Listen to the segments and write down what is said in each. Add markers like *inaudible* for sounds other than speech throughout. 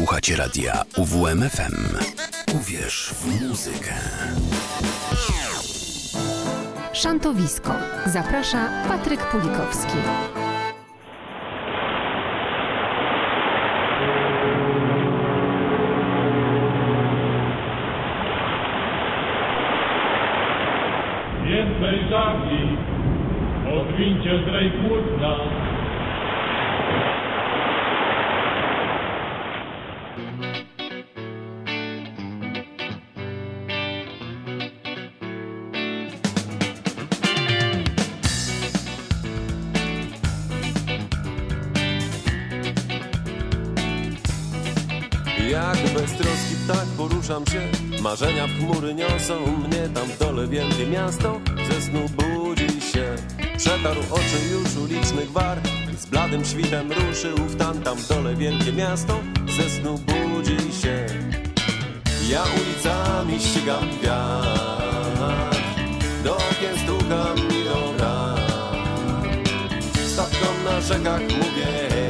Słuchacie radia UWMFM. Uwierz w muzykę. Szantowisko. Zaprasza Patryk Pulikowski. Więcej żagli, odwincie zdrej płótna. Się Marzenia w chmury niosą mnie Tam w dole wielkie miasto Ze snu budzi się. Przetarł oczy już ulicznych war Z bladym świtem ruszył w tam Tam w dole wielkie miasto Ze snu budzi się. Ja ulicami ścigam wiatr Do okien stukam i do Statkom na rzekach mówię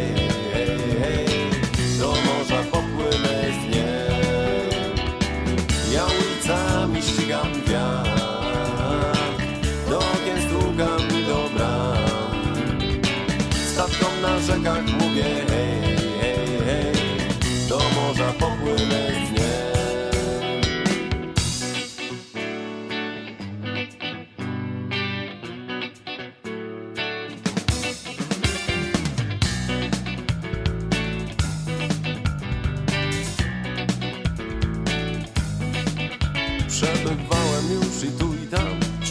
rzekach mówię hej, hej, hej Do morza popłynę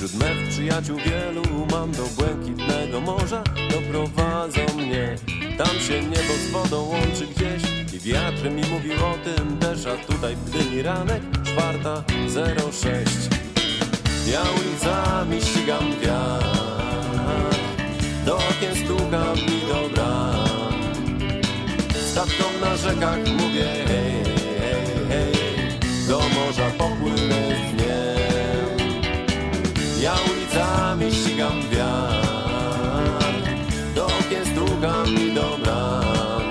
Wśród mych przyjaciół wielu mam do błękitnego morza. Doprowadzą mnie. Tam się niebo z wodą łączy gdzieś. I wiatr mi mówił o tym też A tutaj w Gdyni ranek czwarta zero sześć. Ja ulicami ścigam wiatr. Do okien stukam i do bram. Na rzekach mówię hej, hej, hej. Do morza popłynę ścigam wiatr. Do okien stukam i do bram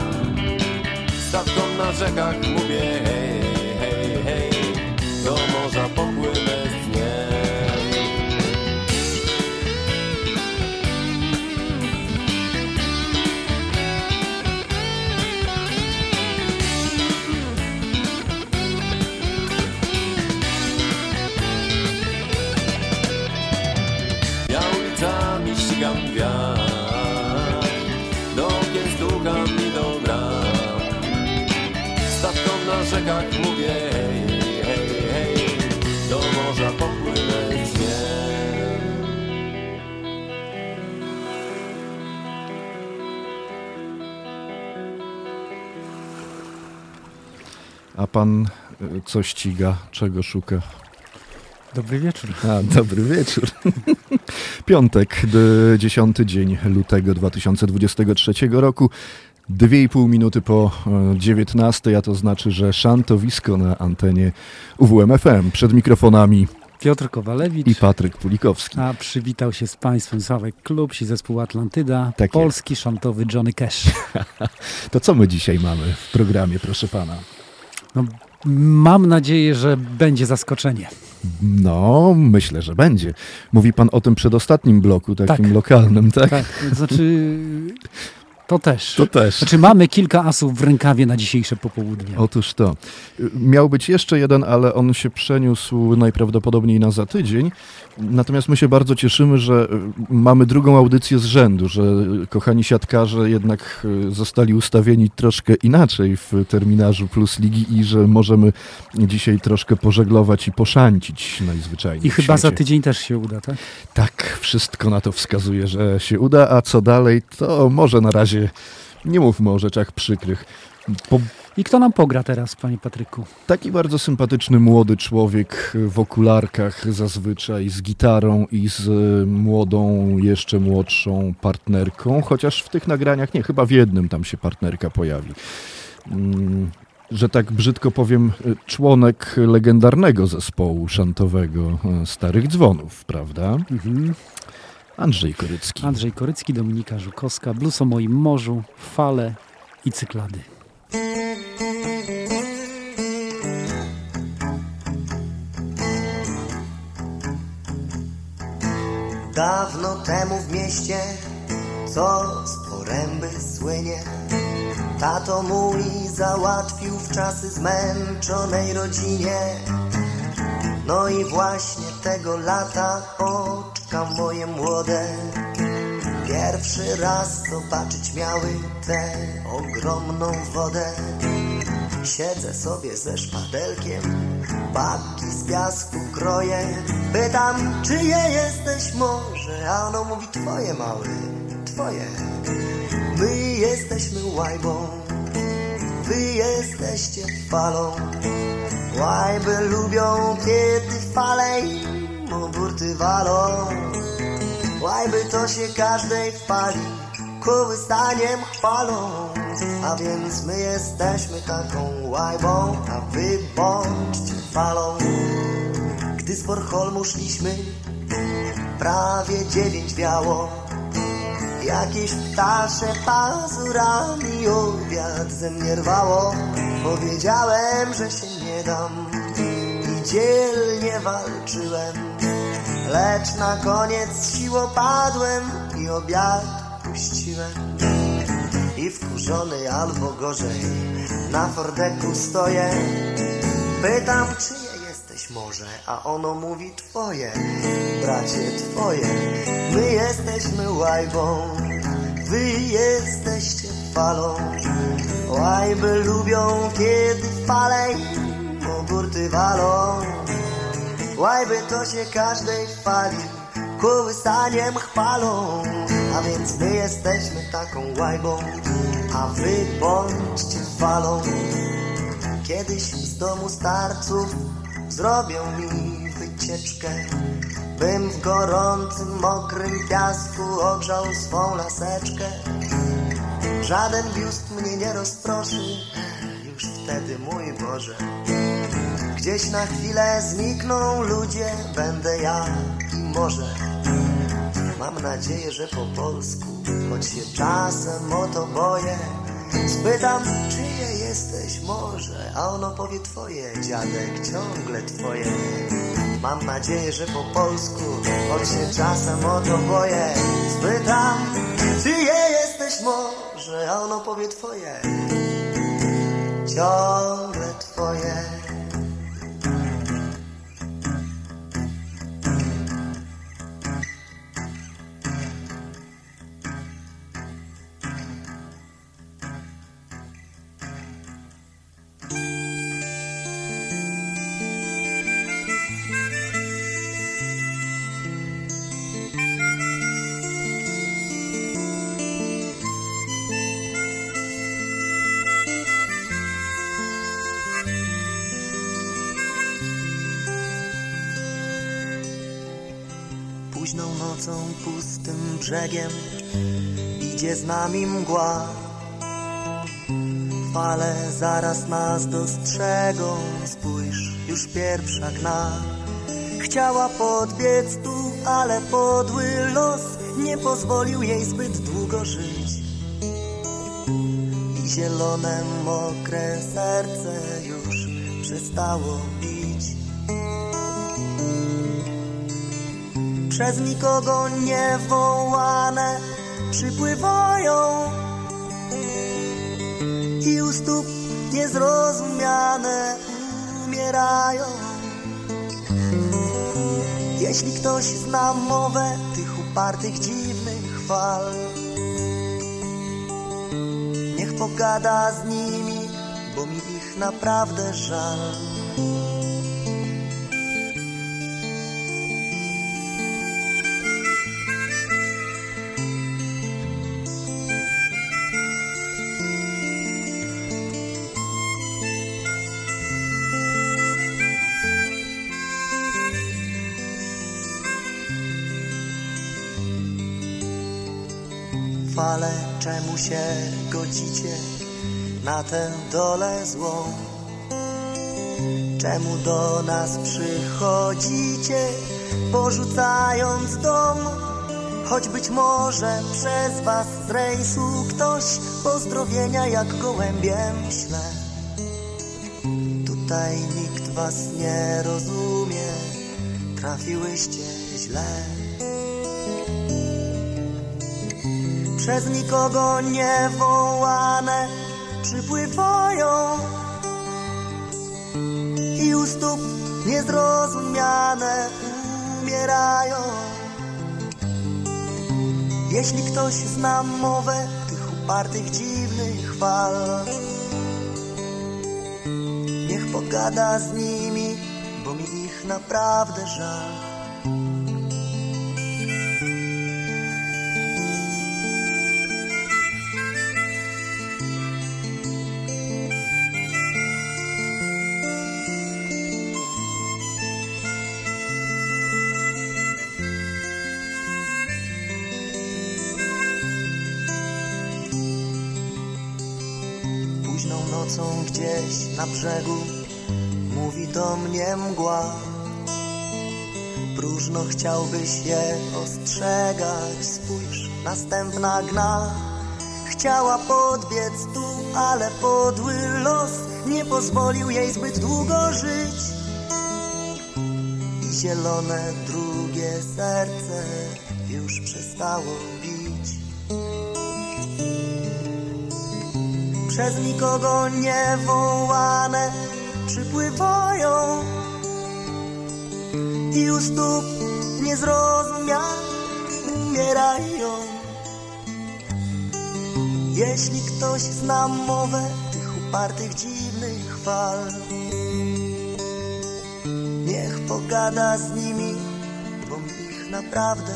Statkom na rzekach mówię hej, A pan y, co ściga, czego szuka? Dobry wieczór. A, dobry wieczór. *laughs* Piątek, d- 10 dzień lutego 2023 roku. Dwie i pół minuty po e, 19, a to znaczy, że szantowisko na antenie UWMFM. Przed mikrofonami Piotr Kowalewicz. i Patryk Pulikowski. A przywitał się z Państwem Sławek Klub i zespół Atlantyda. Tak polski szantowy Johnny Cash. *laughs* To co my dzisiaj mamy w programie, proszę pana? No, mam nadzieję, że będzie zaskoczenie. No, myślę, że będzie. Mówi pan o tym przedostatnim bloku, takim Tak. lokalnym, tak? Tak, to znaczy to też. To też. Znaczy mamy kilka asów w rękawie na dzisiejsze popołudnie. Otóż to. Miał być jeszcze jeden, ale on się przeniósł najprawdopodobniej na za tydzień. Natomiast my się bardzo cieszymy, że y, mamy drugą audycję z rzędu, że y, kochani siatkarze jednak y, zostali ustawieni troszkę inaczej w terminarzu Plus Ligi i że możemy dzisiaj troszkę pożeglować i poszancić najzwyczajniej. I chyba za tydzień też się uda, tak? Tak, wszystko na to wskazuje, że się uda, a co dalej, to może na razie nie mówmy o rzeczach przykrych. Po I kto nam pogra teraz, panie Patryku? Taki bardzo sympatyczny młody człowiek w okularkach zazwyczaj, z gitarą i z y, młodą, jeszcze młodszą partnerką, chociaż w tych nagraniach nie, chyba w jednym tam się partnerka pojawi. Mm, Że tak brzydko powiem, y, członek legendarnego zespołu szantowego y, Starych Dzwonów, prawda? Mhm. Andrzej Korycki. Andrzej Korycki, Dominika Żukowska, Blues o moim morzu, fale i cyklady. Dawno temu w mieście, co z poręby słynie, tato mój załatwił w czasy zmęczonej rodzinie no i właśnie tego lata oczka moje młode Pierwszy raz zobaczyć miały tę ogromną wodę. Siedzę sobie ze szpadelkiem, babki z piasku kroję. Pytam, czyje jesteś może, a ono mówi twoje mały, twoje. My jesteśmy łajbą, wy jesteście falą Łajby lubią, kiedy fale im o burty walą. Łajby to się każdej fali kołysaniem chwalą. A więc my jesteśmy taką łajbą, a wy bądźcie falą. Gdy z Bornholmu szliśmy, prawie dziewięć wiało Jakieś ptasze pazurami obiad ze mnie rwało. Powiedziałem, że się i dzielnie walczyłem Lecz na koniec siłą padłem i obiad puściłem. I wkurzony albo gorzej na fordeku stoję. Pytam, czyje jesteś może, a ono mówi twoje. Bracie, twoje My jesteśmy łajbą, wy jesteście falą. Łajby lubią, kiedy fale im o burty walą. Łajby to się każdej fali kołysaniem chwalą. A więc my jesteśmy taką łajbą, a wy bądźcie falą. Kiedyś z domu starców zrobią mi wycieczkę Bym w gorącym, mokrym piasku ogrzał swą laseczkę. Żaden biust mnie nie rozproszy, wtedy mój Boże Gdzieś na chwilę znikną ludzie, będę ja i może. Mam nadzieję, że po polsku, choć się czasem o to boję Spytam, czyje jesteś może, a ono powie twoje, dziadek, ciągle twoje. Mam nadzieję, że po polsku, choć się czasem o to boję Spytam, czyje jesteś może, a ono powie twoje Ciągle twoje brzegiem idzie z nami mgła. Fale zaraz nas dostrzegą, spójrz, już pierwsza gna. Chciała podbiec tu, ale podły los nie pozwolił jej zbyt długo żyć. I zielone, mokre serce już przestało przez nikogo nie wołane przypływają i u stóp niezrozumiane umierają. Jeśli ktoś zna mowę tych upartych, dziwnych fal, niech pogada z nimi, bo mi ich naprawdę żal. Fale, czemu się godzicie na tę dolę złą? Czemu do nas przychodzicie, porzucając dom? Choć być może przez was z rejsu ktoś pozdrowienia jak gołębiem śle. Tutaj nikt was nie rozumie, trafiłyście źle. Przez nikogo nie wołane przypływają i u stóp niezrozumiane umierają. Jeśli ktoś zna mowę tych upartych, dziwnych fal, niech pogada z nimi, bo mi ich naprawdę żal. Gdzieś na brzegu mówi do mnie mgła. Próżno chciałbyś je ostrzegać, spójrz, następna gna. Chciała podbiec tu, ale podły los nie pozwolił jej zbyt długo żyć. I zielone drugie serce już przestało bić. Przez nikogo nie wołane przypływają i u stóp niezrozumiane umierają. Jeśli ktoś zna mowę tych upartych, dziwnych fal, niech pogada z nimi, bo ich naprawdę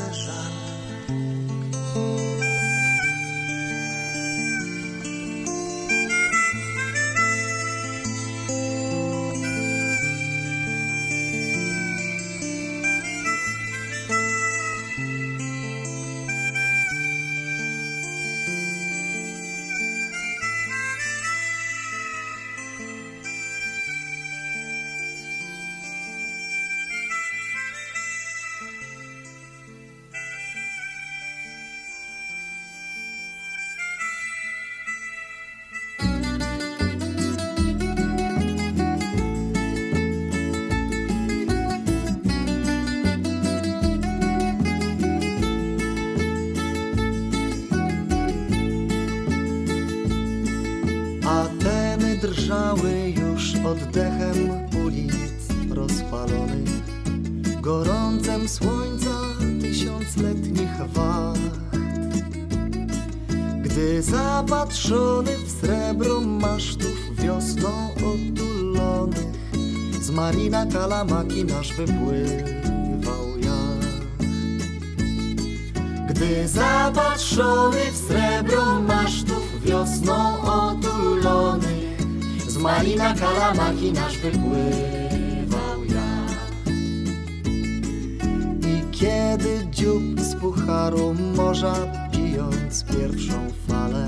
wypływał jacht. Gdy zapatrzony w srebro masztów wiosną otulonych Z malina kalamaki nasz wypływał ja I kiedy dziób z pucharu morza pijąc pierwszą falę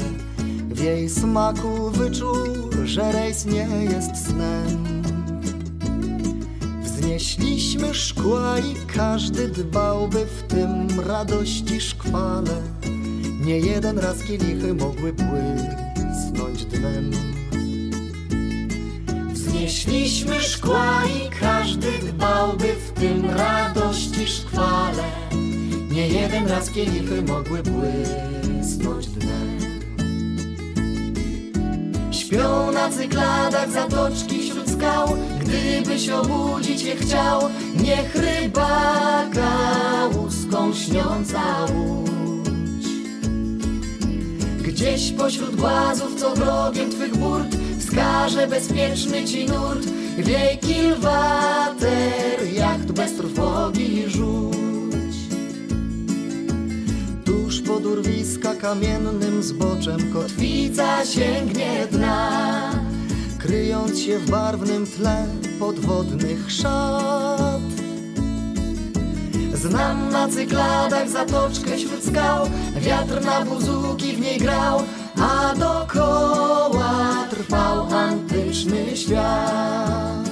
W jej smaku wyczuł, że rejs nie jest snem Wznieśliśmy szkła i każdy dbałby w tym radości szkwale. Nie jeden raz kielichy mogły błysnąć dnem. Wznieśliśmy szkła i każdy dbałby w tym radości szkwale. Nie jeden raz kielichy mogły błysnąć dnem. Śpią na cykladach zatoczki wśród skał Gdybyś obudzić je chciał Niech rybaka łuską śniąca łódź. Gdzieś pośród głazów, co wrogiem twych burt Wskaże bezpieczny ci nurt. Wiej kilwater, jacht bez trwogi rzuć. Tuż pod urwiska kamiennym zboczem kotwica sięgnie dna, kryjąc się w barwnym tle podwodnych szat. Znam na cykladach zatoczkę wśród skał, wiatr na buzuki w niej grał, a dokoła trwał antyczny świat.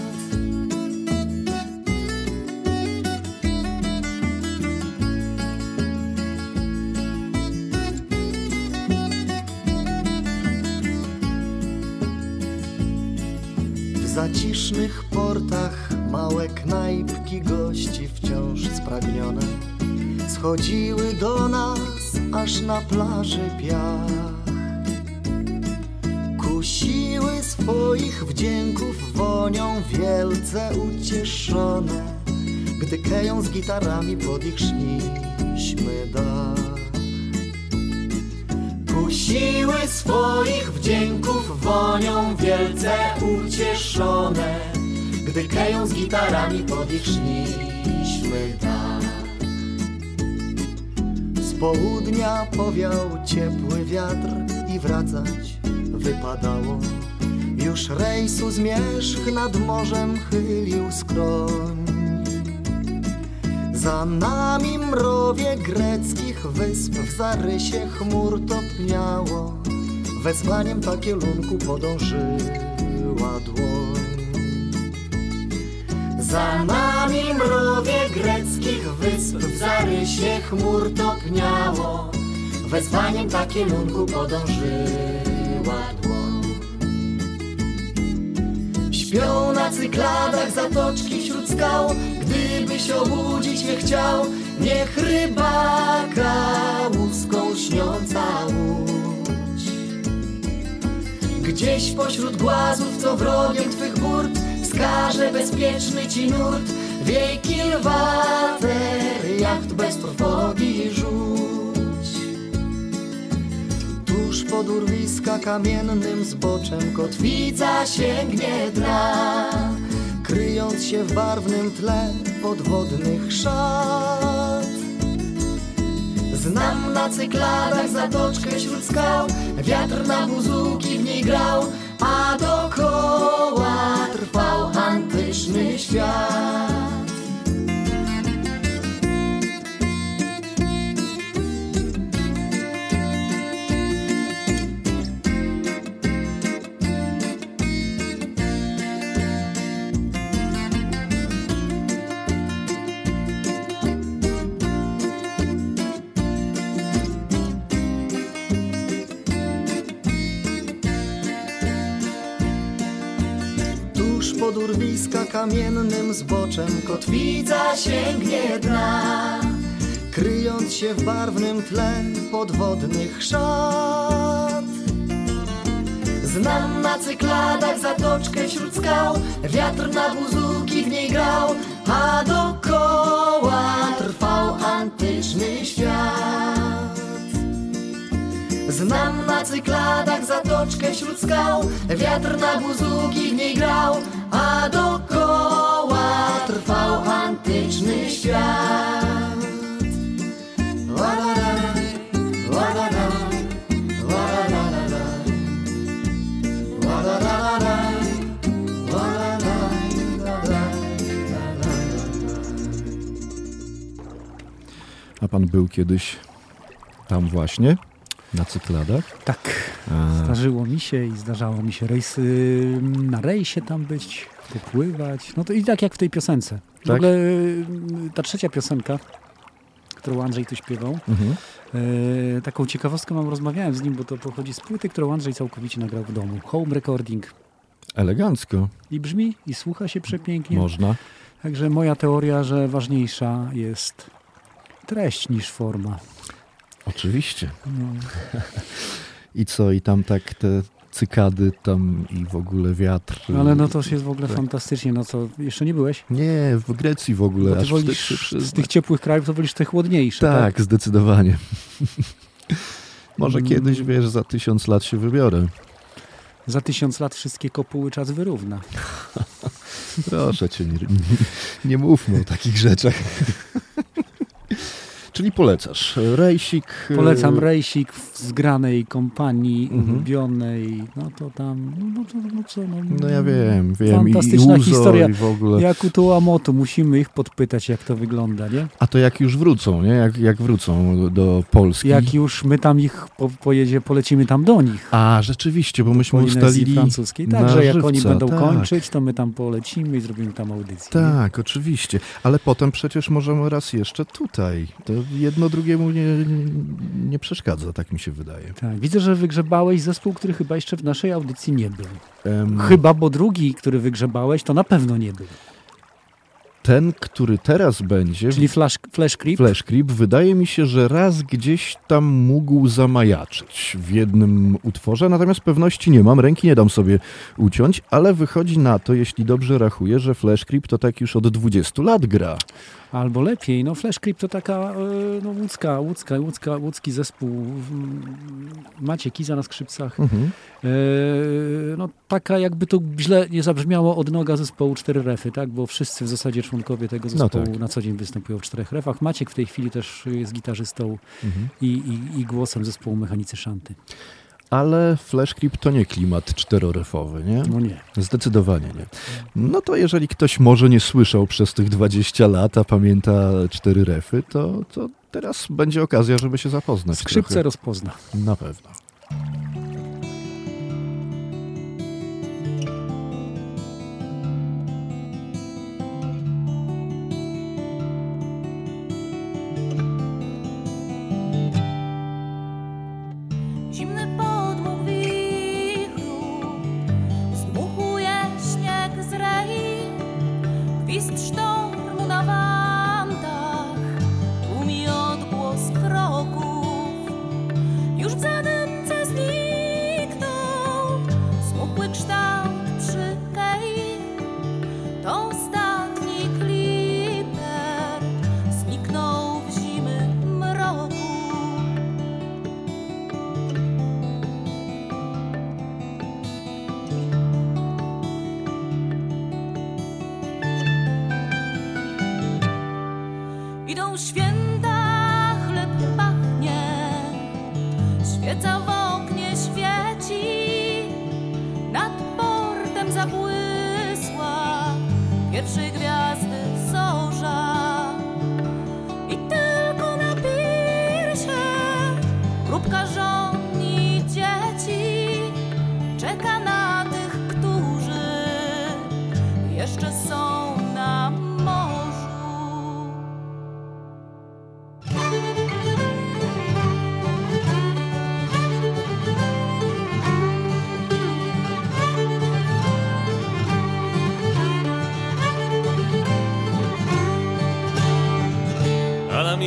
Zacisznych portach małe knajpki gości wciąż spragnione schodziły do nas aż na plaży piach. Kusiły swoich wdzięków wonią wielce ucieszone, gdy keją z gitarami pod ich szliśmy Kusiły swoich wdzięków wonią wielce ucieszone, gdy keją z gitarami pod ich szliśmy dach. Z południa powiał ciepły wiatr i wracać wypadało. Już rejsu zmierzch nad morzem chylił skroń. Za nami mrowie greckich wysp w zarysie chmur topniało. Wezwaniem ta kierunku podążyła dłoń. Za nami mrowie greckich wysp w zarysie chmur topniało. Wezwaniem ta kierunku podążyła dłoń. Śpią na cykladach zatoczki wśród skał, gdybyś obudzić nie chciał, niech rybaka łuską śniąca łódź. Gdzieś pośród głazów, co wrogiem twych burt, wskaże bezpieczny ci nurt, wiej kilwater, jacht bez trwogi rzuć. Tuż pod urwiska kamiennym zboczem kotwica sięgnie dna, kryjąc się w barwnym tle podwodnych szat. Znam na cykladach zatoczkę wśród skał, wiatr na buzuki w niej grał, a dokoła trwał antyczny świat. Urwiska kamiennym zboczem kotwica sięgnie dna, kryjąc się w barwnym tle podwodnych szat. Znam na cykladach zatoczkę wśród skał, wiatr na buzuki w niej grał, a dokoła trwał antyczny świat. Znam na cykladach zatoczkę wśród skał, wiatr na buzuki w niej grał, a dokoła trwał antyczny świat. A pan był kiedyś tam właśnie, na cykladach? Tak, A, zdarzyło mi się i zdarzało mi się rejsy, na rejsie tam być, popływać. No to i tak jak w tej piosence. W Tak? ogóle y, ta trzecia piosenka, którą Andrzej tu śpiewał, mhm. e, taką ciekawostkę mam, rozmawiałem z nim, bo to pochodzi z płyty, którą Andrzej całkowicie nagrał w domu. Home recording. Elegancko, I brzmi, i słucha się przepięknie. można. Także moja teoria, że ważniejsza jest treść niż forma. Oczywiście. No. *laughs* I co, i tam tak te cykady tam i w ogóle wiatr. Ale no to już jest w ogóle Tak. fantastycznie. No co, jeszcze nie byłeś? Nie, w Grecji w ogóle. Bo ty wolisz się z tych ciepłych krajów, to wolisz te chłodniejsze, tak? Tak, zdecydowanie. *laughs* Może Mm. kiedyś, wiesz, za tysiąc lat się wybiorę. Za tysiąc lat wszystkie kopuły czas wyrówna. *laughs* Proszę cię, nie, nie, nie mówmy o takich rzeczach. Czyli polecasz. Rejsik. Polecam e, rejsik w zgranej kompanii, Mhm. ulubionej. No to tam, no, to, no co, no, No ja wiem, wiem. I, i Fantastyczna Uzo, historia. I w ogóle. Jak u Tułamotu, musimy ich podpytać, jak to wygląda, nie? A to jak już wrócą, nie? Jak, jak wrócą do Polski. Jak już my tam ich po, pojedzie, polecimy tam do nich. A, rzeczywiście, bo myśmy Polinezji ustalili francuskiej. na Także jak żywca, oni będą tak. kończyć, to my tam polecimy i zrobimy tam audycję. nie? Tak, oczywiście. Ale potem przecież możemy raz jeszcze tutaj. Jedno drugiemu nie, nie przeszkadza, tak mi się wydaje. Tak, widzę, że wygrzebałeś zespół, który chyba jeszcze w naszej audycji nie był. Em, Chyba, bo drugi, który wygrzebałeś, to na pewno nie był. ten, który teraz będzie, Czyli flash, flash creep. Flash Creep, wydaje mi się, że raz gdzieś tam mógł zamajaczyć w jednym utworze, natomiast pewności nie mam, ręki nie dam sobie uciąć, ale wychodzi na to, jeśli dobrze rachuję, że Flash Creep to tak już od 20 lat gra. Albo lepiej, no Flash Creep to taka e, no, łódzka, łódzka, łódzka, łódzki zespół. Macie Kiza na skrzypcach. Mhm. E, no taka jakby to źle nie zabrzmiało od noga zespołu Cztery Refy, tak? Bo wszyscy w zasadzie członkowie tego No zespołu tak. na co dzień występują w czterech refach. Maciek w tej chwili też jest gitarzystą Mhm. i, i, i głosem zespołu Mechanicy Szanty. Ale Flash Creep to nie klimat czterorefowy, nie? No nie. Zdecydowanie nie. No to jeżeli ktoś może nie słyszał przez tych 20 lat, a pamięta cztery refy, to, to teraz będzie okazja, żeby się zapoznać. Skrzypce trochę. rozpozna. Na pewno.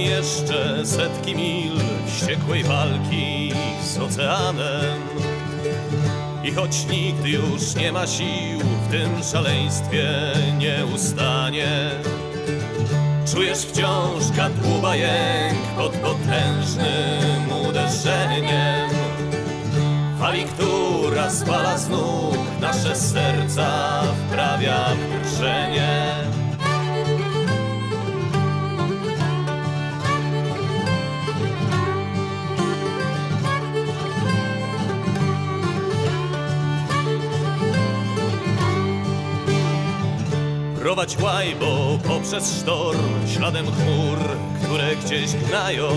Jeszcze setki mil wściekłej walki z oceanem. I choć nikt już nie ma sił w tym szaleństwie nie ustanie, czujesz wciąż kadłuba jęk pod potężnym uderzeniem. Fali, która spala z nóg nasze serca, wprawia w drżenie. Prowadź łajbo poprzez sztorm, śladem chmur, które gdzieś gnają.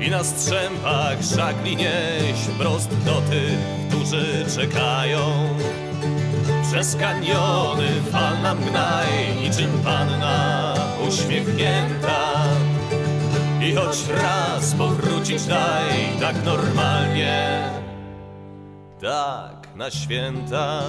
I na strzępach żagli nieś wprost do tych, którzy czekają. Przez kaniony fal nam gnaj, niczym panna uśmiechnięta. I choć raz powrócić daj, tak normalnie, tak na święta.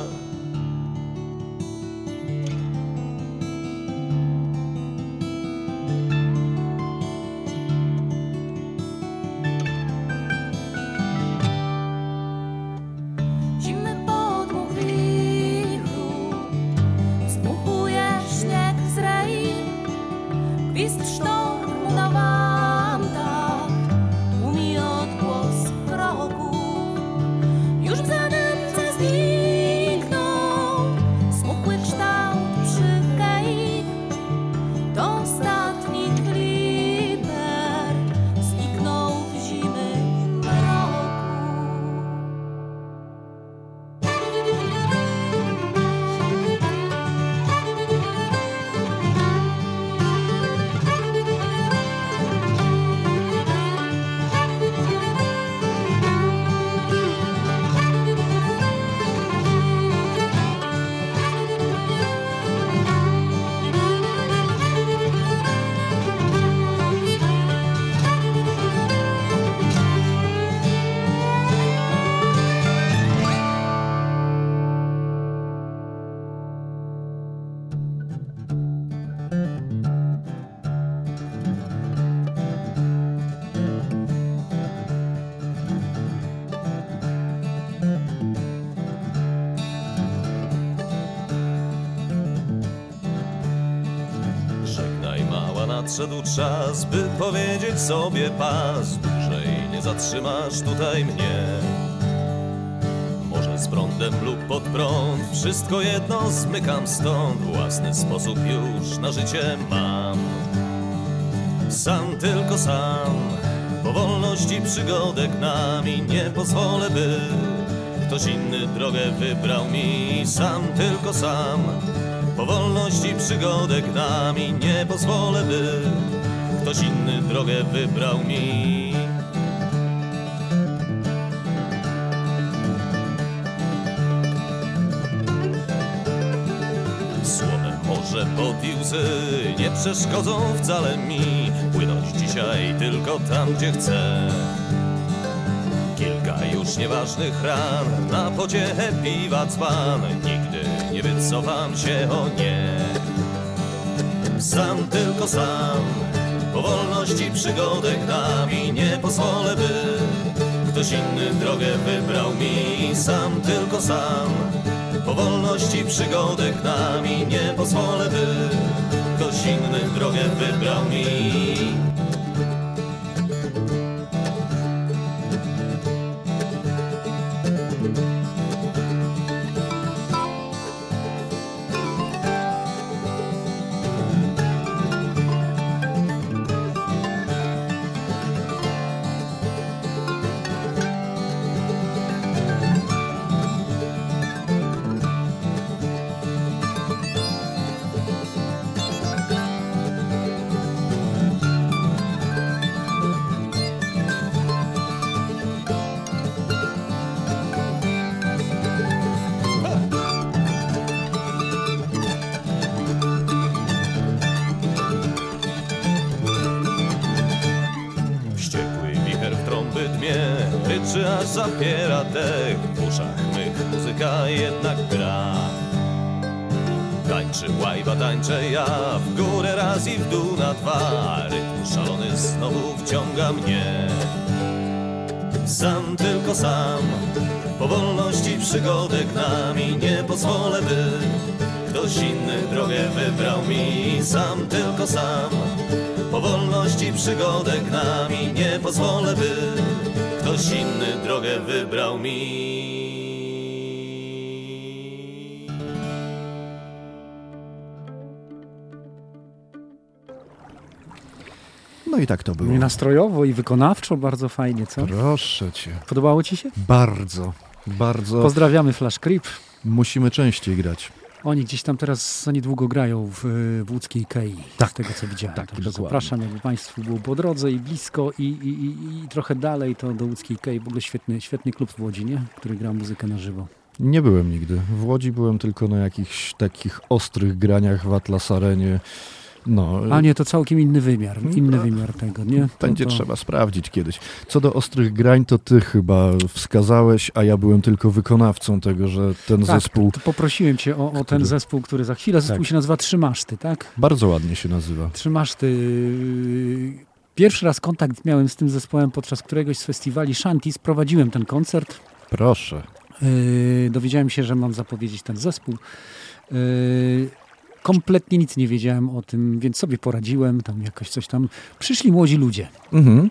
Nadszedł czas, by powiedzieć sobie pas. Dłużej nie zatrzymasz tutaj mnie. Może z prądem lub pod prąd, wszystko jedno zmykam stąd. Własny sposób już na życie mam. Sam tylko sam, po wolności przygodek nami nie pozwolę, by ktoś inny drogę wybrał mi. Sam tylko sam, po wolności przygodek nami nie pozwolę, by ktoś inny drogę wybrał mi. Słowem morze pod i łzy nie przeszkodzą wcale mi Płynąć dzisiaj tylko tam, gdzie chcę Kilka już nieważnych ran Na pociechę piwa dzban. Nigdy nie wycofam się, o nie. Sam tylko sam. Po wolności przygodek nami Nie pozwolę, by Ktoś inny drogę wybrał mi. Sam tylko sam. Po wolności przygodek nami nie pozwolę, by ktoś inny drogę wybrał mi. Sam, po wolności przygodek nami nie pozwolę, by ktoś inny drogę wybrał mi. Sam, tylko sam, po wolności przygodek nami nie pozwolę, by ktoś inny drogę wybrał mi. No i tak to było. I nastrojowo i wykonawczo bardzo fajnie, co? Proszę cię. Podobało ci się? Bardzo, bardzo. Pozdrawiamy Flash Creep. Musimy częściej grać. Oni gdzieś tam teraz za niedługo grają w, w łódzkiej Kei, Tak. z tego co widziałem. Tak, Także dokładnie. zapraszam, jakby Państwu było po drodze i blisko i, i, i, i trochę dalej, to do łódzkiej Kei. W ogóle świetny, świetny klub w Łodzi, nie? który gra muzykę na żywo. Nie byłem nigdy. W Łodzi byłem tylko na jakichś takich ostrych graniach w Atlas Arenie. No, A nie, to całkiem inny wymiar, inny No. wymiar tego, nie? To, będzie to... trzeba sprawdzić kiedyś. Co do ostrych grań, to ty chyba wskazałeś, a ja byłem tylko wykonawcą tego, że ten Tak, zespół to poprosiłem cię o, o ten zespół, który za chwilę, zespół Tak. się nazywa Trzymaszty, tak? bardzo ładnie się nazywa. Trzymaszty. Pierwszy raz kontakt miałem z tym zespołem podczas któregoś z festiwali Shanti. Sprowadziłem ten koncert. Proszę. Yy, dowiedziałem się, że mam zapowiedzieć ten zespół. Yy, kompletnie nic nie wiedziałem o tym, więc sobie poradziłem, tam jakoś coś tam. Przyszli młodzi ludzie, Mhm.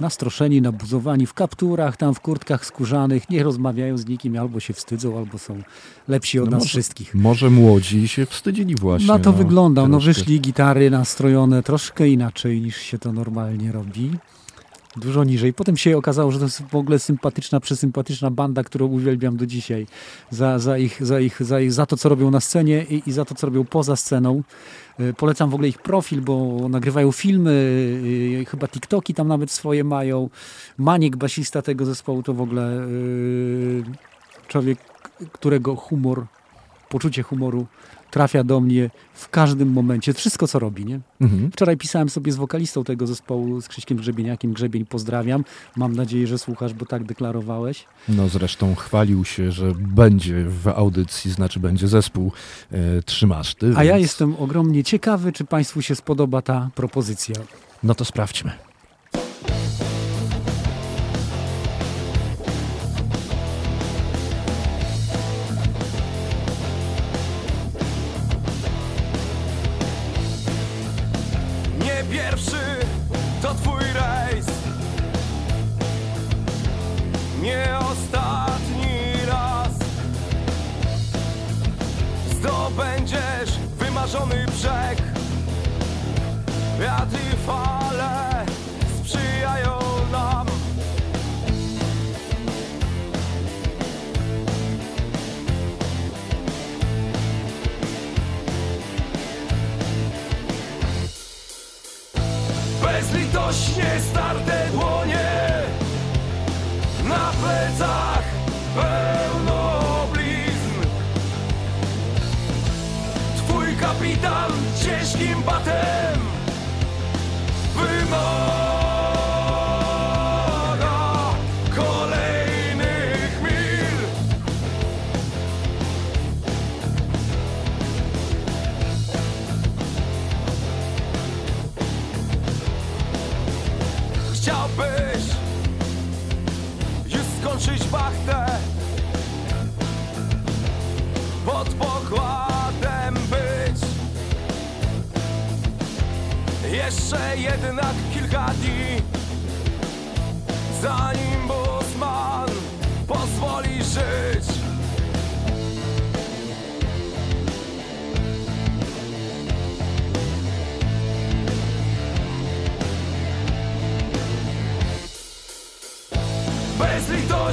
nastroszeni, nabuzowani, w kapturach, tam w kurtkach skórzanych, nie rozmawiają z nikim, albo się wstydzą, albo są lepsi od No nas może- wszystkich. Może młodzi się wstydzili właśnie. Na to no, wygląda. No wyszli gitary nastrojone troszkę inaczej niż się to normalnie robi. Dużo niżej. Potem się okazało, że to jest w ogóle sympatyczna, przesympatyczna banda, którą uwielbiam do dzisiaj. Za, za, ich, za, ich, za, ich, za to, co robią na scenie i, i za to, co robią poza sceną. Y, Polecam w ogóle ich profil, bo nagrywają filmy, y, chyba TikToki tam nawet swoje mają. Maniek, basista tego zespołu, to w ogóle y, człowiek, którego humor, poczucie humoru trafia do mnie w każdym momencie. Wszystko, co robi, nie? Mhm. Wczoraj pisałem sobie z wokalistą tego zespołu, z Krzyśkiem Grzebieniakiem. Grzebień, pozdrawiam. Mam nadzieję, że słuchasz, bo tak deklarowałeś. No zresztą chwalił się, że będzie w audycji, znaczy będzie zespół e, Trzymaszty. A ja jestem ogromnie ciekawy, czy Państwu się spodoba ta propozycja. No to sprawdźmy.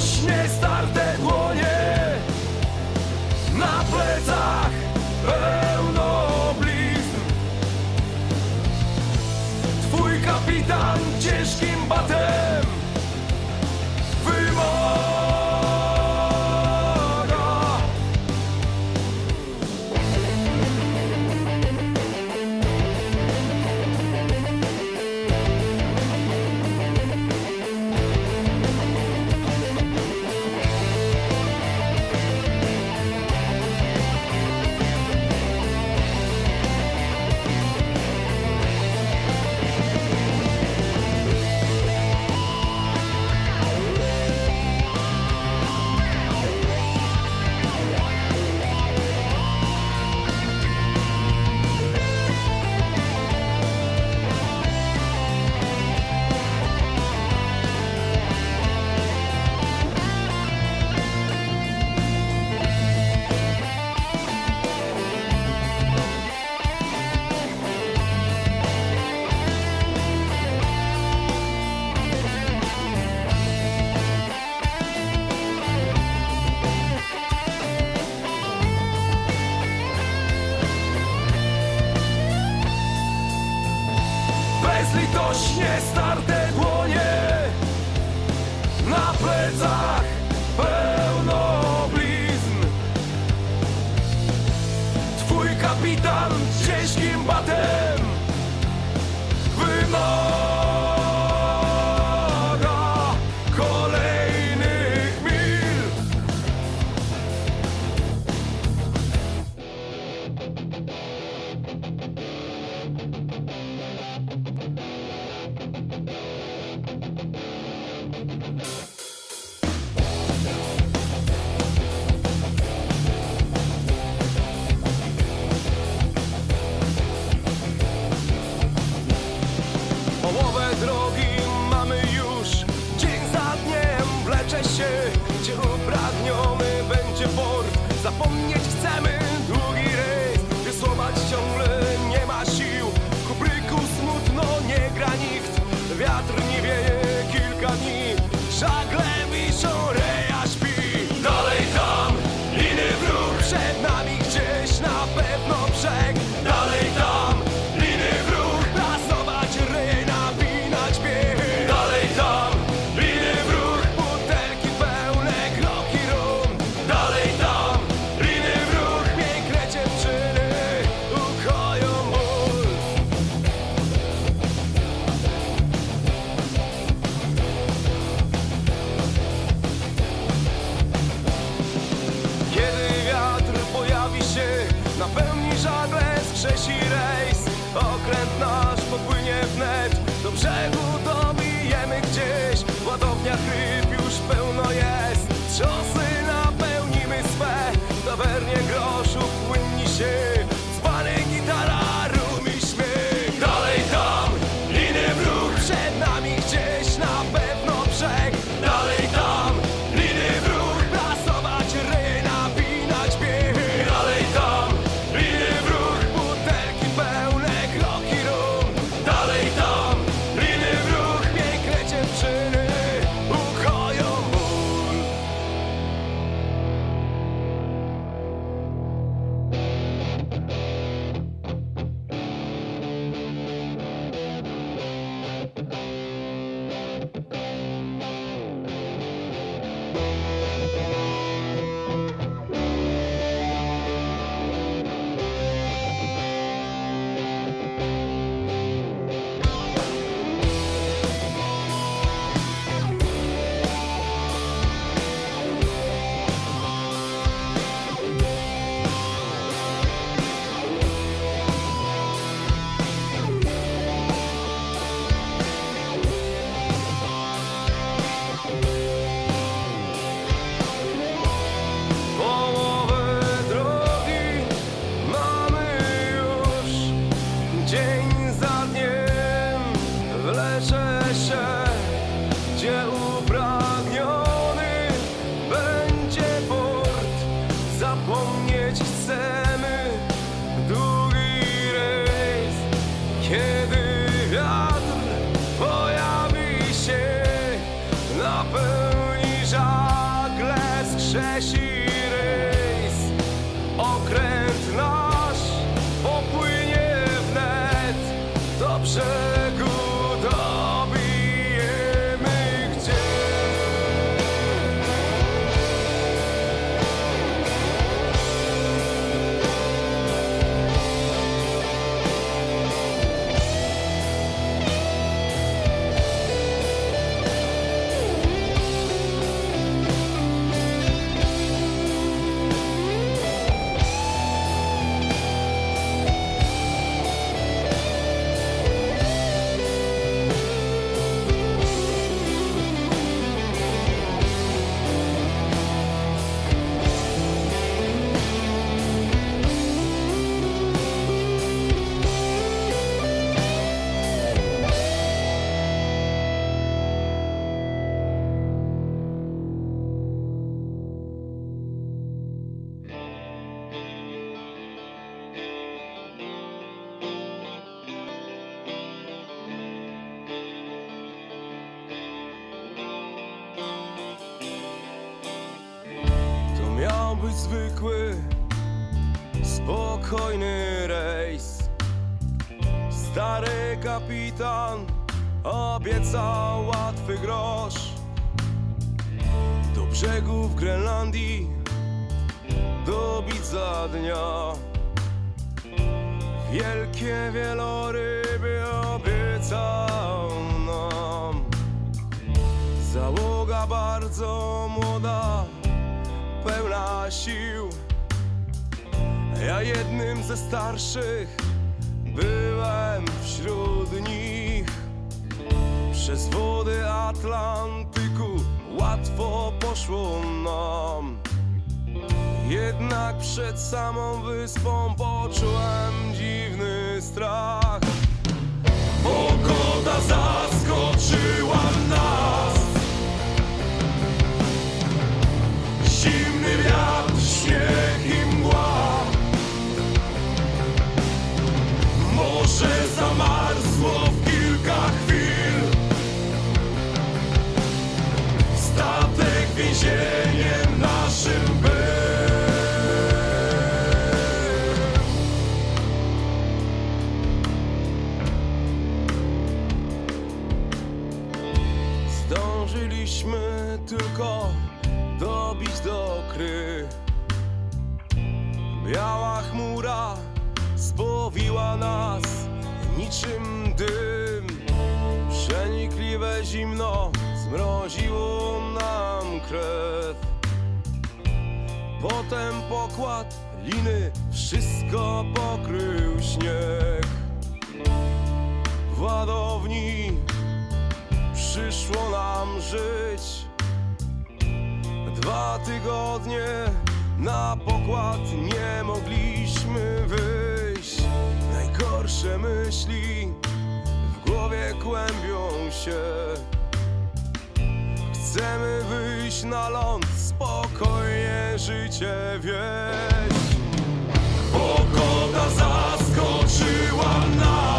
Już nie stać obiecał łatwy grosz. Do brzegów Grenlandii dobić za dnia. Wielkie wieloryby obiecał nam. Załoga bardzo młoda pełna sił. Ja jednym ze starszych wody Atlantyku łatwo poszło nam. Jednak przed samą wyspą poczułem dziwny strach. Pogoda zaskoczyła nas. Zimny wiatr, śnieg i mgła Morze zamarzło Biała chmura spowiła nas niczym dym. Przenikliwe zimno zmroziło nam krew. Potem pokład liny wszystko pokrył śnieg. W ładowni przyszło nam żyć Dwa tygodnie na pokład nie mogliśmy wyjść. Najgorsze myśli w głowie kłębią się. Chcemy wyjść na ląd, spokojnie życie wieść. Pogoda zaskoczyła nas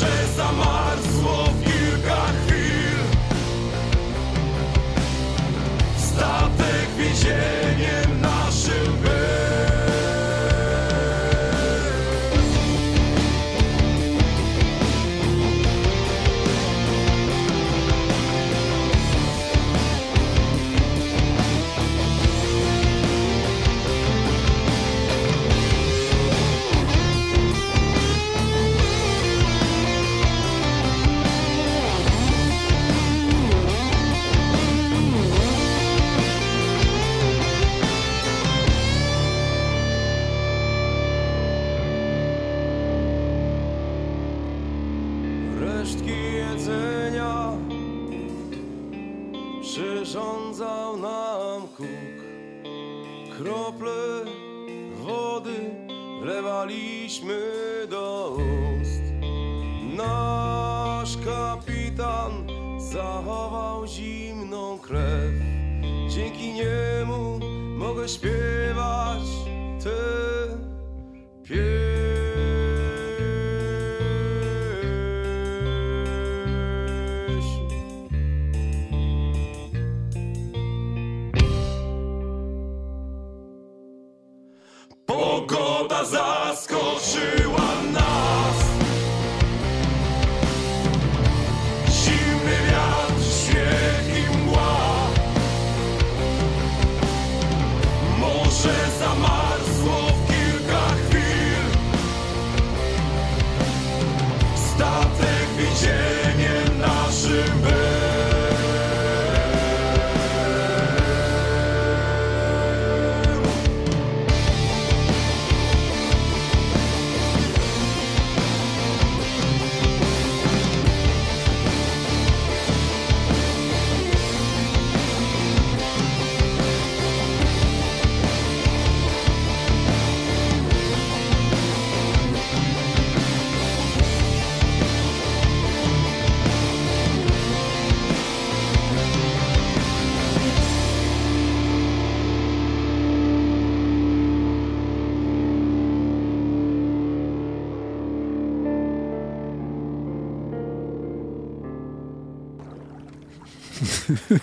Morze zamarzło w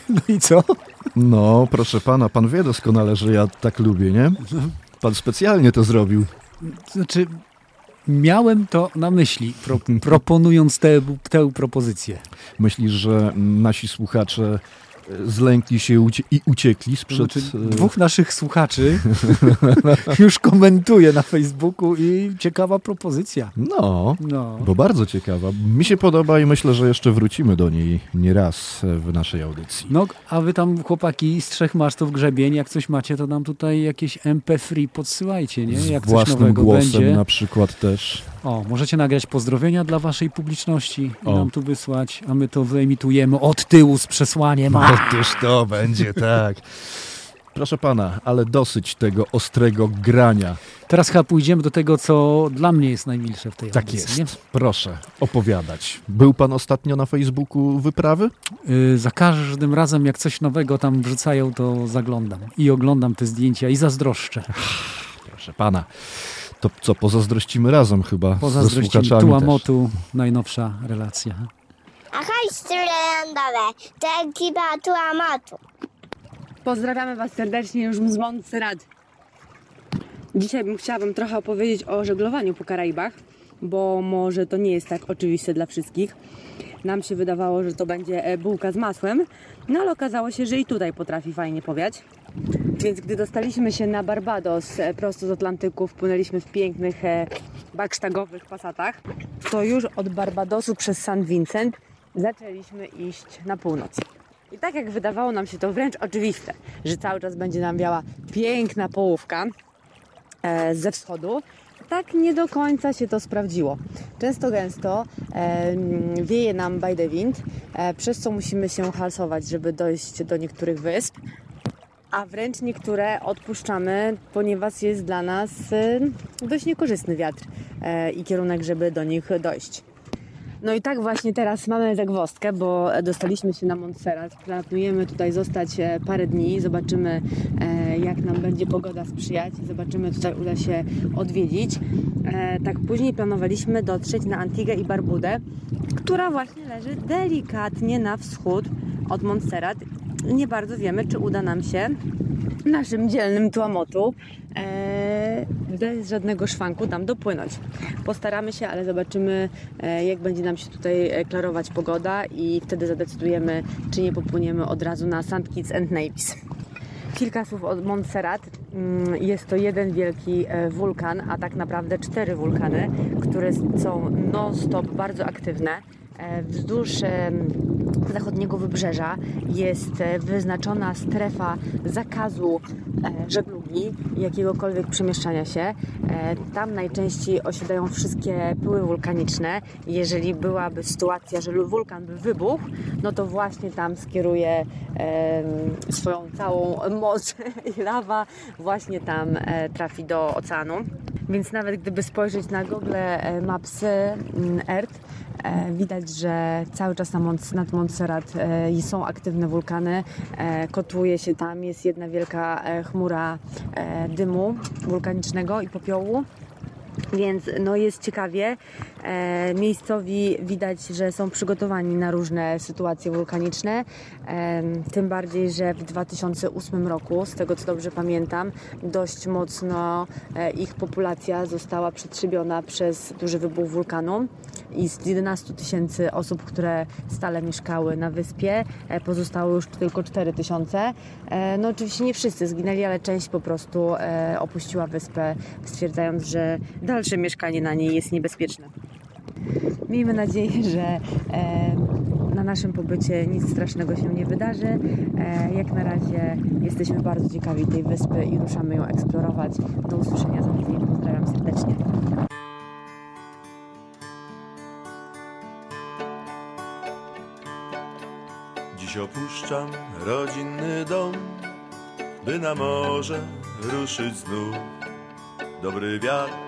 No i co? No, proszę pana, pan wie doskonale, że ja tak lubię, nie? Pan specjalnie to zrobił. Znaczy, miałem to na myśli, pro, proponując tę, tę propozycję. Myślisz, że nasi słuchacze zlękli się ucie- i uciekli To sprzed... znaczy, e, dwóch naszych słuchaczy *laughs* już komentuje na Facebooku i ciekawa propozycja. No, No. bo bardzo ciekawa. Mi się podoba i myślę, że jeszcze wrócimy do niej nieraz w naszej audycji. No, a wy tam chłopaki z trzech masztów grzebień, jak coś macie, to nam tutaj jakieś MP3 podsyłajcie, nie? Z Jak coś własnym nowego głosem będzie. na przykład też. O, możecie nagrać pozdrowienia dla waszej publiczności i O. nam tu wysłać, a my to wyemitujemy od tyłu z przesłaniem. A, Otóż to będzie, tak. Proszę pana, ale dosyć tego ostrego grania. teraz chyba pójdziemy do tego, co dla mnie jest najmilsze w tej Tak audycji, jest. Proszę opowiadać. Był pan ostatnio na Facebooku wyprawy? nie? Y, za każdym razem, jak coś nowego tam wrzucają, to zaglądam i oglądam te zdjęcia i zazdroszczę. Proszę pana. To co, pozazdrościmy razem chyba Poza ze zdrościem słuchaczami też. Tuamotu, najnowsza relacja. Ahoj, studentowe, to ekipa Tuamatu. Pozdrawiamy Was serdecznie już z Montserrat. Dzisiaj bym chciała Wam trochę opowiedzieć o żeglowaniu po Karaibach, bo może to nie jest tak oczywiste dla wszystkich. Nam się wydawało, że to będzie e, bułka z masłem, no ale okazało się, że i tutaj potrafi fajnie powiać. Więc gdy dostaliśmy się na Barbados e, prosto z Atlantyku, wpłynęliśmy w pięknych e, baksztagowych pasatach, to już od Barbadosu przez San Vincent zaczęliśmy iść na północ. I tak jak wydawało nam się to wręcz oczywiste, że cały czas będzie nam wiała piękna połówka e, ze wschodu, tak nie do końca się to sprawdziło. Często gęsto e, mm, wieje nam by the wind, e, przez co musimy się halsować, żeby dojść do niektórych wysp, a wręcz niektóre odpuszczamy, ponieważ jest dla nas e, dość niekorzystny wiatr e, i kierunek, żeby do nich dojść. No i tak właśnie teraz mamy zagwozdkę, bo dostaliśmy się na Montserrat. Planujemy tutaj zostać e, parę dni, zobaczymy e, jak nam będzie pogoda sprzyjać, zobaczymy tutaj uda się odwiedzić. Tak później planowaliśmy dotrzeć na Antigę i Barbudę, która właśnie leży delikatnie na wschód od Montserrat. Nie bardzo wiemy, czy uda nam się naszym dzielnym Tuamotu e, bez żadnego szwanku tam dopłynąć. Postaramy się, ale zobaczymy, e, jak będzie nam się tutaj e, klarować pogoda i wtedy zadecydujemy, czy nie popłyniemy od razu na St. Kitts and Nevis. Kilka słów o Montserrat. Mm, Jest to jeden wielki e, wulkan, a tak naprawdę cztery wulkany, które są non-stop bardzo aktywne. E, Wzdłuż zachodniego wybrzeża jest e, wyznaczona strefa zakazu e, żeglugi i jakiegokolwiek przemieszczania się. E, Tam najczęściej osiadają wszystkie pyły wulkaniczne. Jeżeli byłaby sytuacja, że wulkan by wybuchł, no to właśnie tam skieruje swoją całą moc *laughs* i lawa właśnie tam e, trafi do oceanu. Więc nawet gdyby spojrzeć na Google e, Mapsy mm, Earth, widać, że cały czas nad Montserrat są aktywne wulkany. Kotłuje się tam, jest jedna wielka chmura dymu wulkanicznego i popiołu. Więc no jest ciekawie. E, miejscowi widać, że są przygotowani na różne sytuacje wulkaniczne. E, tym bardziej, że w 2008 roku, z tego co dobrze pamiętam, dość mocno e, ich populacja została przetrzebiona przez duży wybuch wulkanu. I z 11 tysięcy osób, które stale mieszkały na wyspie, e, pozostało już tylko 4 tysiące. E, no oczywiście nie wszyscy zginęli, ale część po prostu e, opuściła wyspę, stwierdzając, że dalsze mieszkanie na niej jest niebezpieczne. Miejmy nadzieję, że e, na naszym pobycie nic strasznego się nie wydarzy. E, jak na razie jesteśmy bardzo ciekawi tej wyspy i ruszamy ją eksplorować. Do usłyszenia za tydzień. Pozdrawiam serdecznie. Dziś opuszczam rodzinny dom, by na morze ruszyć znów. Dobry wiatr,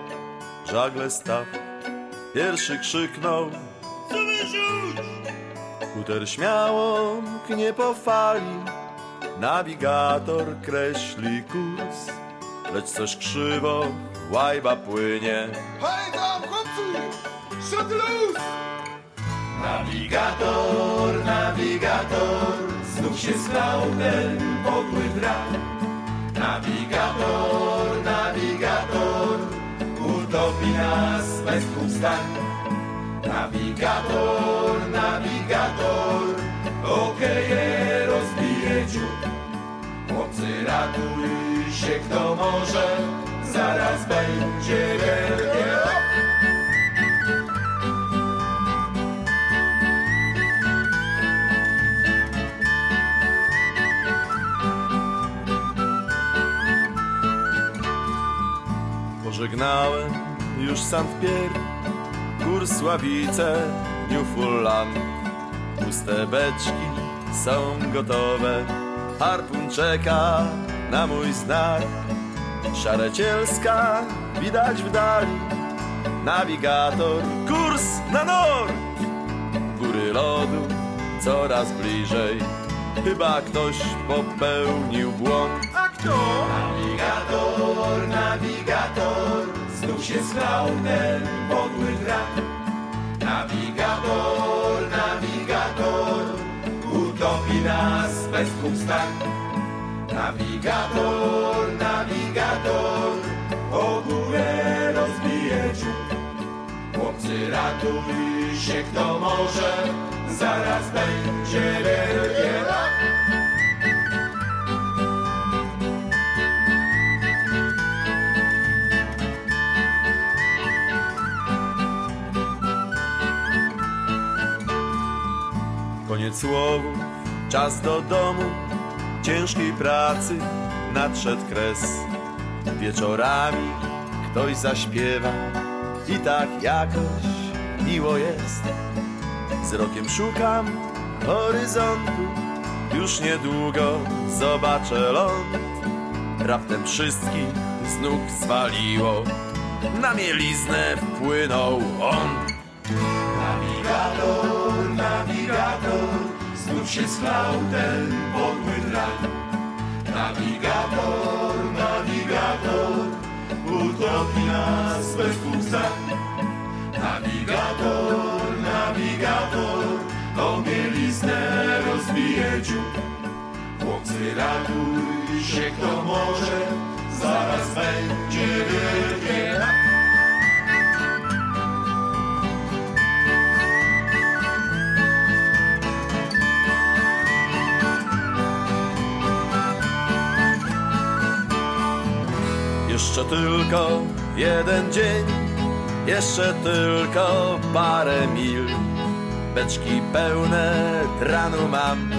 żagle staw, pierwszy krzyknął Kuter śmiało mknie po fali, nawigator kreśli kurs, lecz coś krzywo, łajba płynie. Hej tam, chłopcy! Shut loose! Nawigator, nawigator, znów się stał ten podły brak. Nawigator, nawigator, utopi nas bez dwóch zdań. Nawigator, nawigator, okeje rozbije dziób. Ratuj się kto może, zaraz będzie wielkie. Pożegnałem już St. Pierre, Kursławice, Newfoundland. Puste beczki są gotowe, harpun czeka na mój znak. Szarecielska widać w dali, nawigator, kurs na nord. Góry lodu coraz bliżej, chyba ktoś popełnił błąd. Nawigator, nawigator, znów się schlał ten podły drak. Nawigator, nawigator, utopi nas bez dwóch zdań. Nawigator, nawigator, o górę rozbije dziób. Chłopcy ratuj się kto może, zaraz będzie wielkie Koniec słowów, czas do domu, ciężkiej pracy nadszedł kres. Wieczorami ktoś zaśpiewa i tak jakoś miło jest. Wzrokiem szukam horyzontu, już niedługo zobaczę ląd. Raptem wszystkich z nóg zwaliło, na mieliznę wpłynął on. Nawigator, znów się schlał ten podły drak. Nawigator, nawigator, utopi nas bez zdań. Nawigator, nawigator, o mieliznę rozbije dziób. Chłopcy ratuj się kto może, zaraz będzie wielkie Jeszcze tylko jeden dzień, jeszcze tylko parę mil. Beczki pełne tranu mam,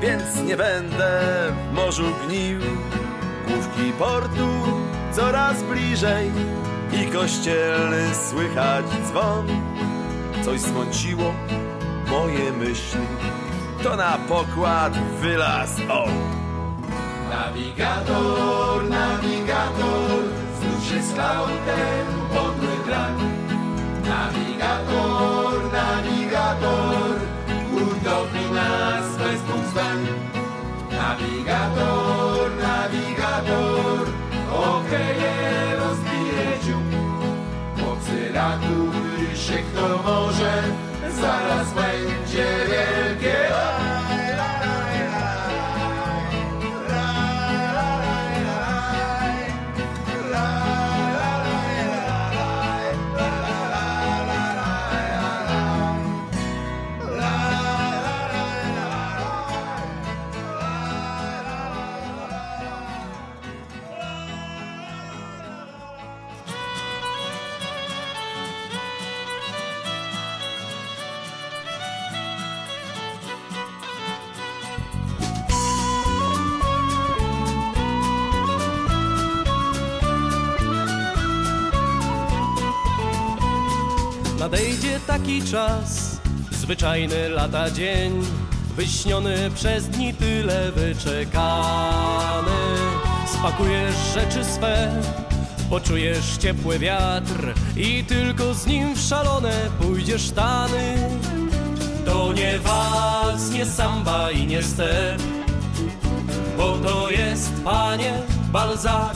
więc nie będę w morzu gnił. Główki portu coraz bliżej i kościelny słychać dzwon. Coś zmąciło moje myśli, to na pokład wylazł on. Nawigator, nawigator, znów się stał ten podły krak. Nawigator, nawigator, utopi nas bez dwóch. Nawigator, nawigator, okeje rozbije dziób. Chłopcy ratuj się kto może, zaraz będzie wielkie Taki czas, zwyczajny lata dzień, wyśniony przez dni tyle wyczekany. Spakujesz rzeczy swe, poczujesz ciepły wiatr i tylko z nim w szalone pójdziesz tany. To nie wals, nie samba i nie step, bo to jest, panie, Balzak,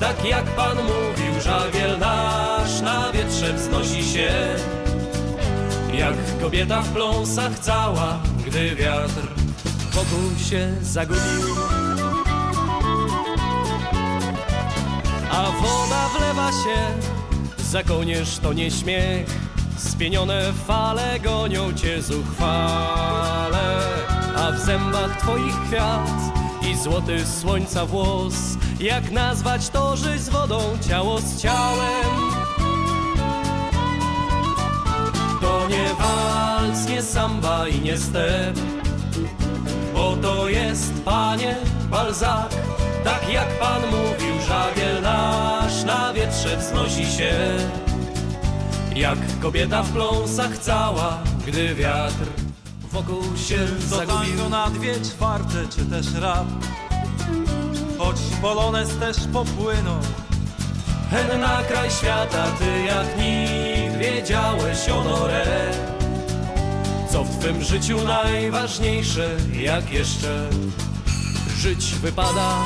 tak jak pan mówił, żagiel nasz na wietrze wznosi się. Jak kobieta w pląsach cała, gdy wiatr wokół się zagubił. A woda wlewa się, za kołnierz to nie śmiech. Spienione fale gonią cię zuchwale, a w zębach twoich kwiat i złoty słońca włos. Jak nazwać to, żyć z wodą, ciało z ciałem? Nie samba i nie step, bo to jest, panie, Balzak, tak jak pan mówił, żagiel nasz na wietrze wznosi się. Jak kobieta w pląsach cała, gdy wiatr wokół się To zagubił. tango na dwie czwarte, czy też rap Choć polonez też popłynął Hen na kraj świata, ty jak nikt wiedziałeś, honore Co w twym życiu najważniejsze, jak jeszcze żyć wypada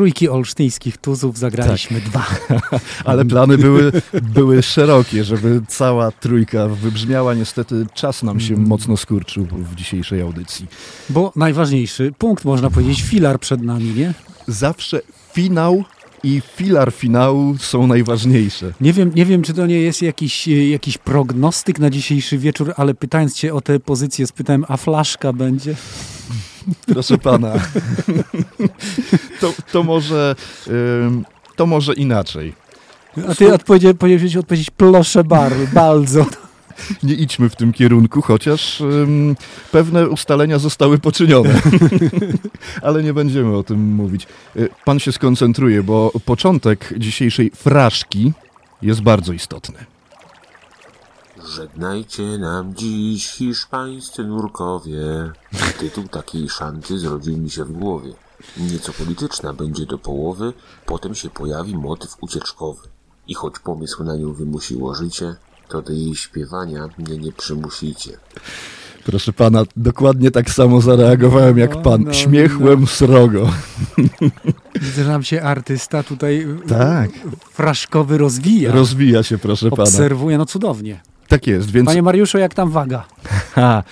Trójki olsztyńskich tuzów zagraliśmy dwa. *laughs* Ale plany były, były szerokie, żeby cała trójka wybrzmiała. Niestety czas nam się mocno skurczył w dzisiejszej audycji. Bo najważniejszy punkt, można powiedzieć, filar przed nami, nie? Zawsze finał i filar finału są najważniejsze. Nie wiem, nie wiem, czy to nie jest jakiś, e, jakiś prognostyk na dzisiejszy wieczór, ale pytając cię o tę pozycję, spytałem, a flaszka będzie? Proszę pana. To, to, może, to może inaczej. A ty odpowiedzi, powinieneś odpowiedzieć, proszę bar, bardzo. Nie idźmy w tym kierunku, chociaż ym, pewne ustalenia zostały poczynione. *laughs* Ale nie będziemy o tym mówić. Y, Pan się skoncentruje, bo początek dzisiejszej fraszki jest bardzo istotny. Żegnajcie nam dziś hiszpańscy nurkowie. Tytuł takiej szanty zrodził mi się w głowie. Nieco polityczna będzie do połowy, potem się pojawi motyw ucieczkowy. I choć pomysł na nią wymusiło życie, to do jej śpiewania mnie nie przymusicie. Proszę pana, dokładnie tak samo zareagowałem jak pan. no, Śmiechłem srogo. Widzę, że nam się artysta tutaj Tak. fraszkowy rozwija. Rozwija się, proszę pana. Obserwuje, no cudownie. Tak jest, więc Panie Mariuszu, jak tam waga? *laughs* ha,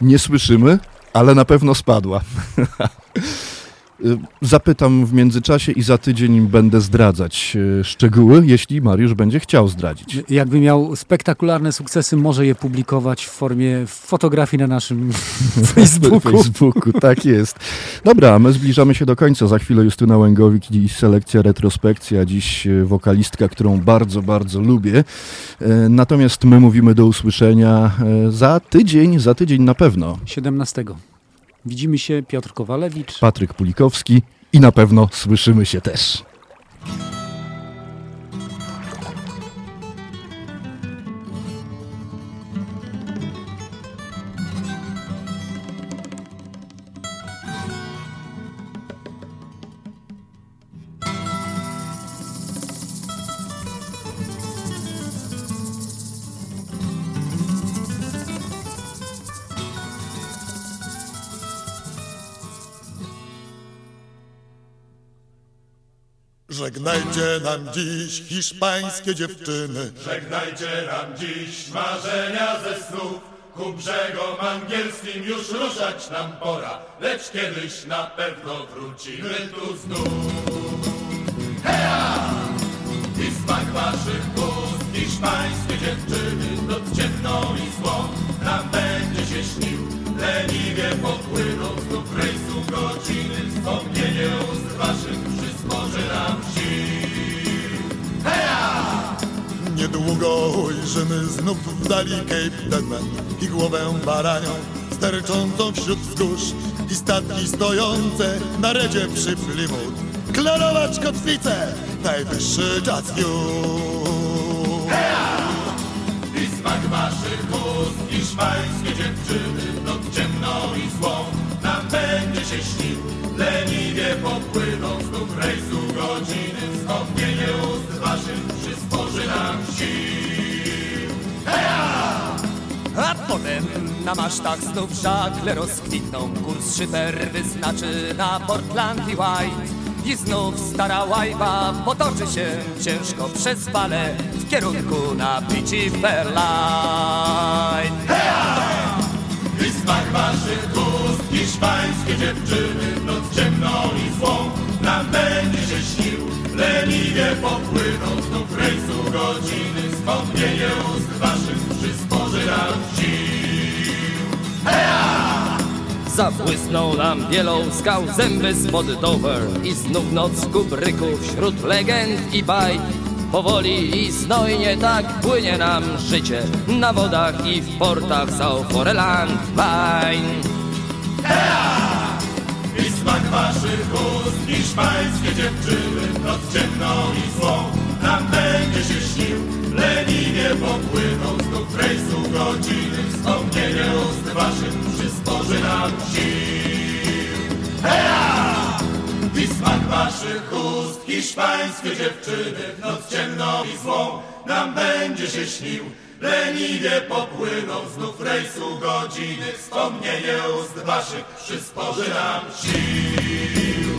nie słyszymy, ale na pewno spadła. *laughs* Y, Zapytam w międzyczasie i za tydzień będę zdradzać y, szczegóły, jeśli Mariusz będzie chciał zdradzić. Jakby miał spektakularne sukcesy, może je publikować w formie fotografii na naszym *laughs* Facebooku. *laughs* Facebooku, tak jest. Dobra, my zbliżamy się do końca. Za chwilę Justyna Łęgowik i selekcja retrospekcja. Dziś e, wokalistka, którą bardzo, bardzo lubię. Natomiast my mówimy do usłyszenia za tydzień, za tydzień na pewno. 17. Widzimy się Piotr Kowalewicz. Patryk Pulikowski i na pewno słyszymy się też. Żegnajcie nam dziś hiszpańskie dziewczyny. Żegnajcie nam dziś marzenia ze snów. Ku brzegom angielskim już ruszać nam pora, lecz kiedyś na pewno wrócimy tu znów. Heja! I smak waszych ust, hiszpańskie dziewczyny, noc ciemną i złą nam będzie się śnił. Leniwie popłyną znów rejsu godziny, wspomnienie ust waszych przysporzy nam sił. Heja! Niedługo ujrzymy znów w dali Cape Deadman i głowę baranią sterczącą wśród wzgórz i statki stojące na redzie przy Plymouth. Klarować kotwicę, najwyższy czas już. Na masztach znów żagle rozkwitną. Kurs szyper wyznaczy na Portland i White. I znów stara łajba potoczy się ciężko przez fale W kierunku na Beachy Fairline I smak waszych ust, hiszpańskie dziewczyny, noc ciemną i złą nam będzie się śnił. Leniwie popłyną znów rejsu godziny, wspomnienie ust waszych przysporzy nam sił. Zabłysnął nam bielą skał zęby spod Dover I znów noc kubryków wśród legend i bajk Powoli i znojnie tak płynie nam życie Na wodach i w portach Southforeland Line I smak waszych ust, hiszpańskie dziewczyny, noc ciemną i złą. Nam będzie się śnił. Leniwie popłyną znów rejsu godziny, wspomnienie ust waszych przysporzy nam sił. Heja! I smak waszych ust, hiszpańskie dziewczyny, noc ciemną i złą nam będzie się śnił. Leniwie popłyną znów rejsu godziny, wspomnienie ust waszych przysporzy nam sił.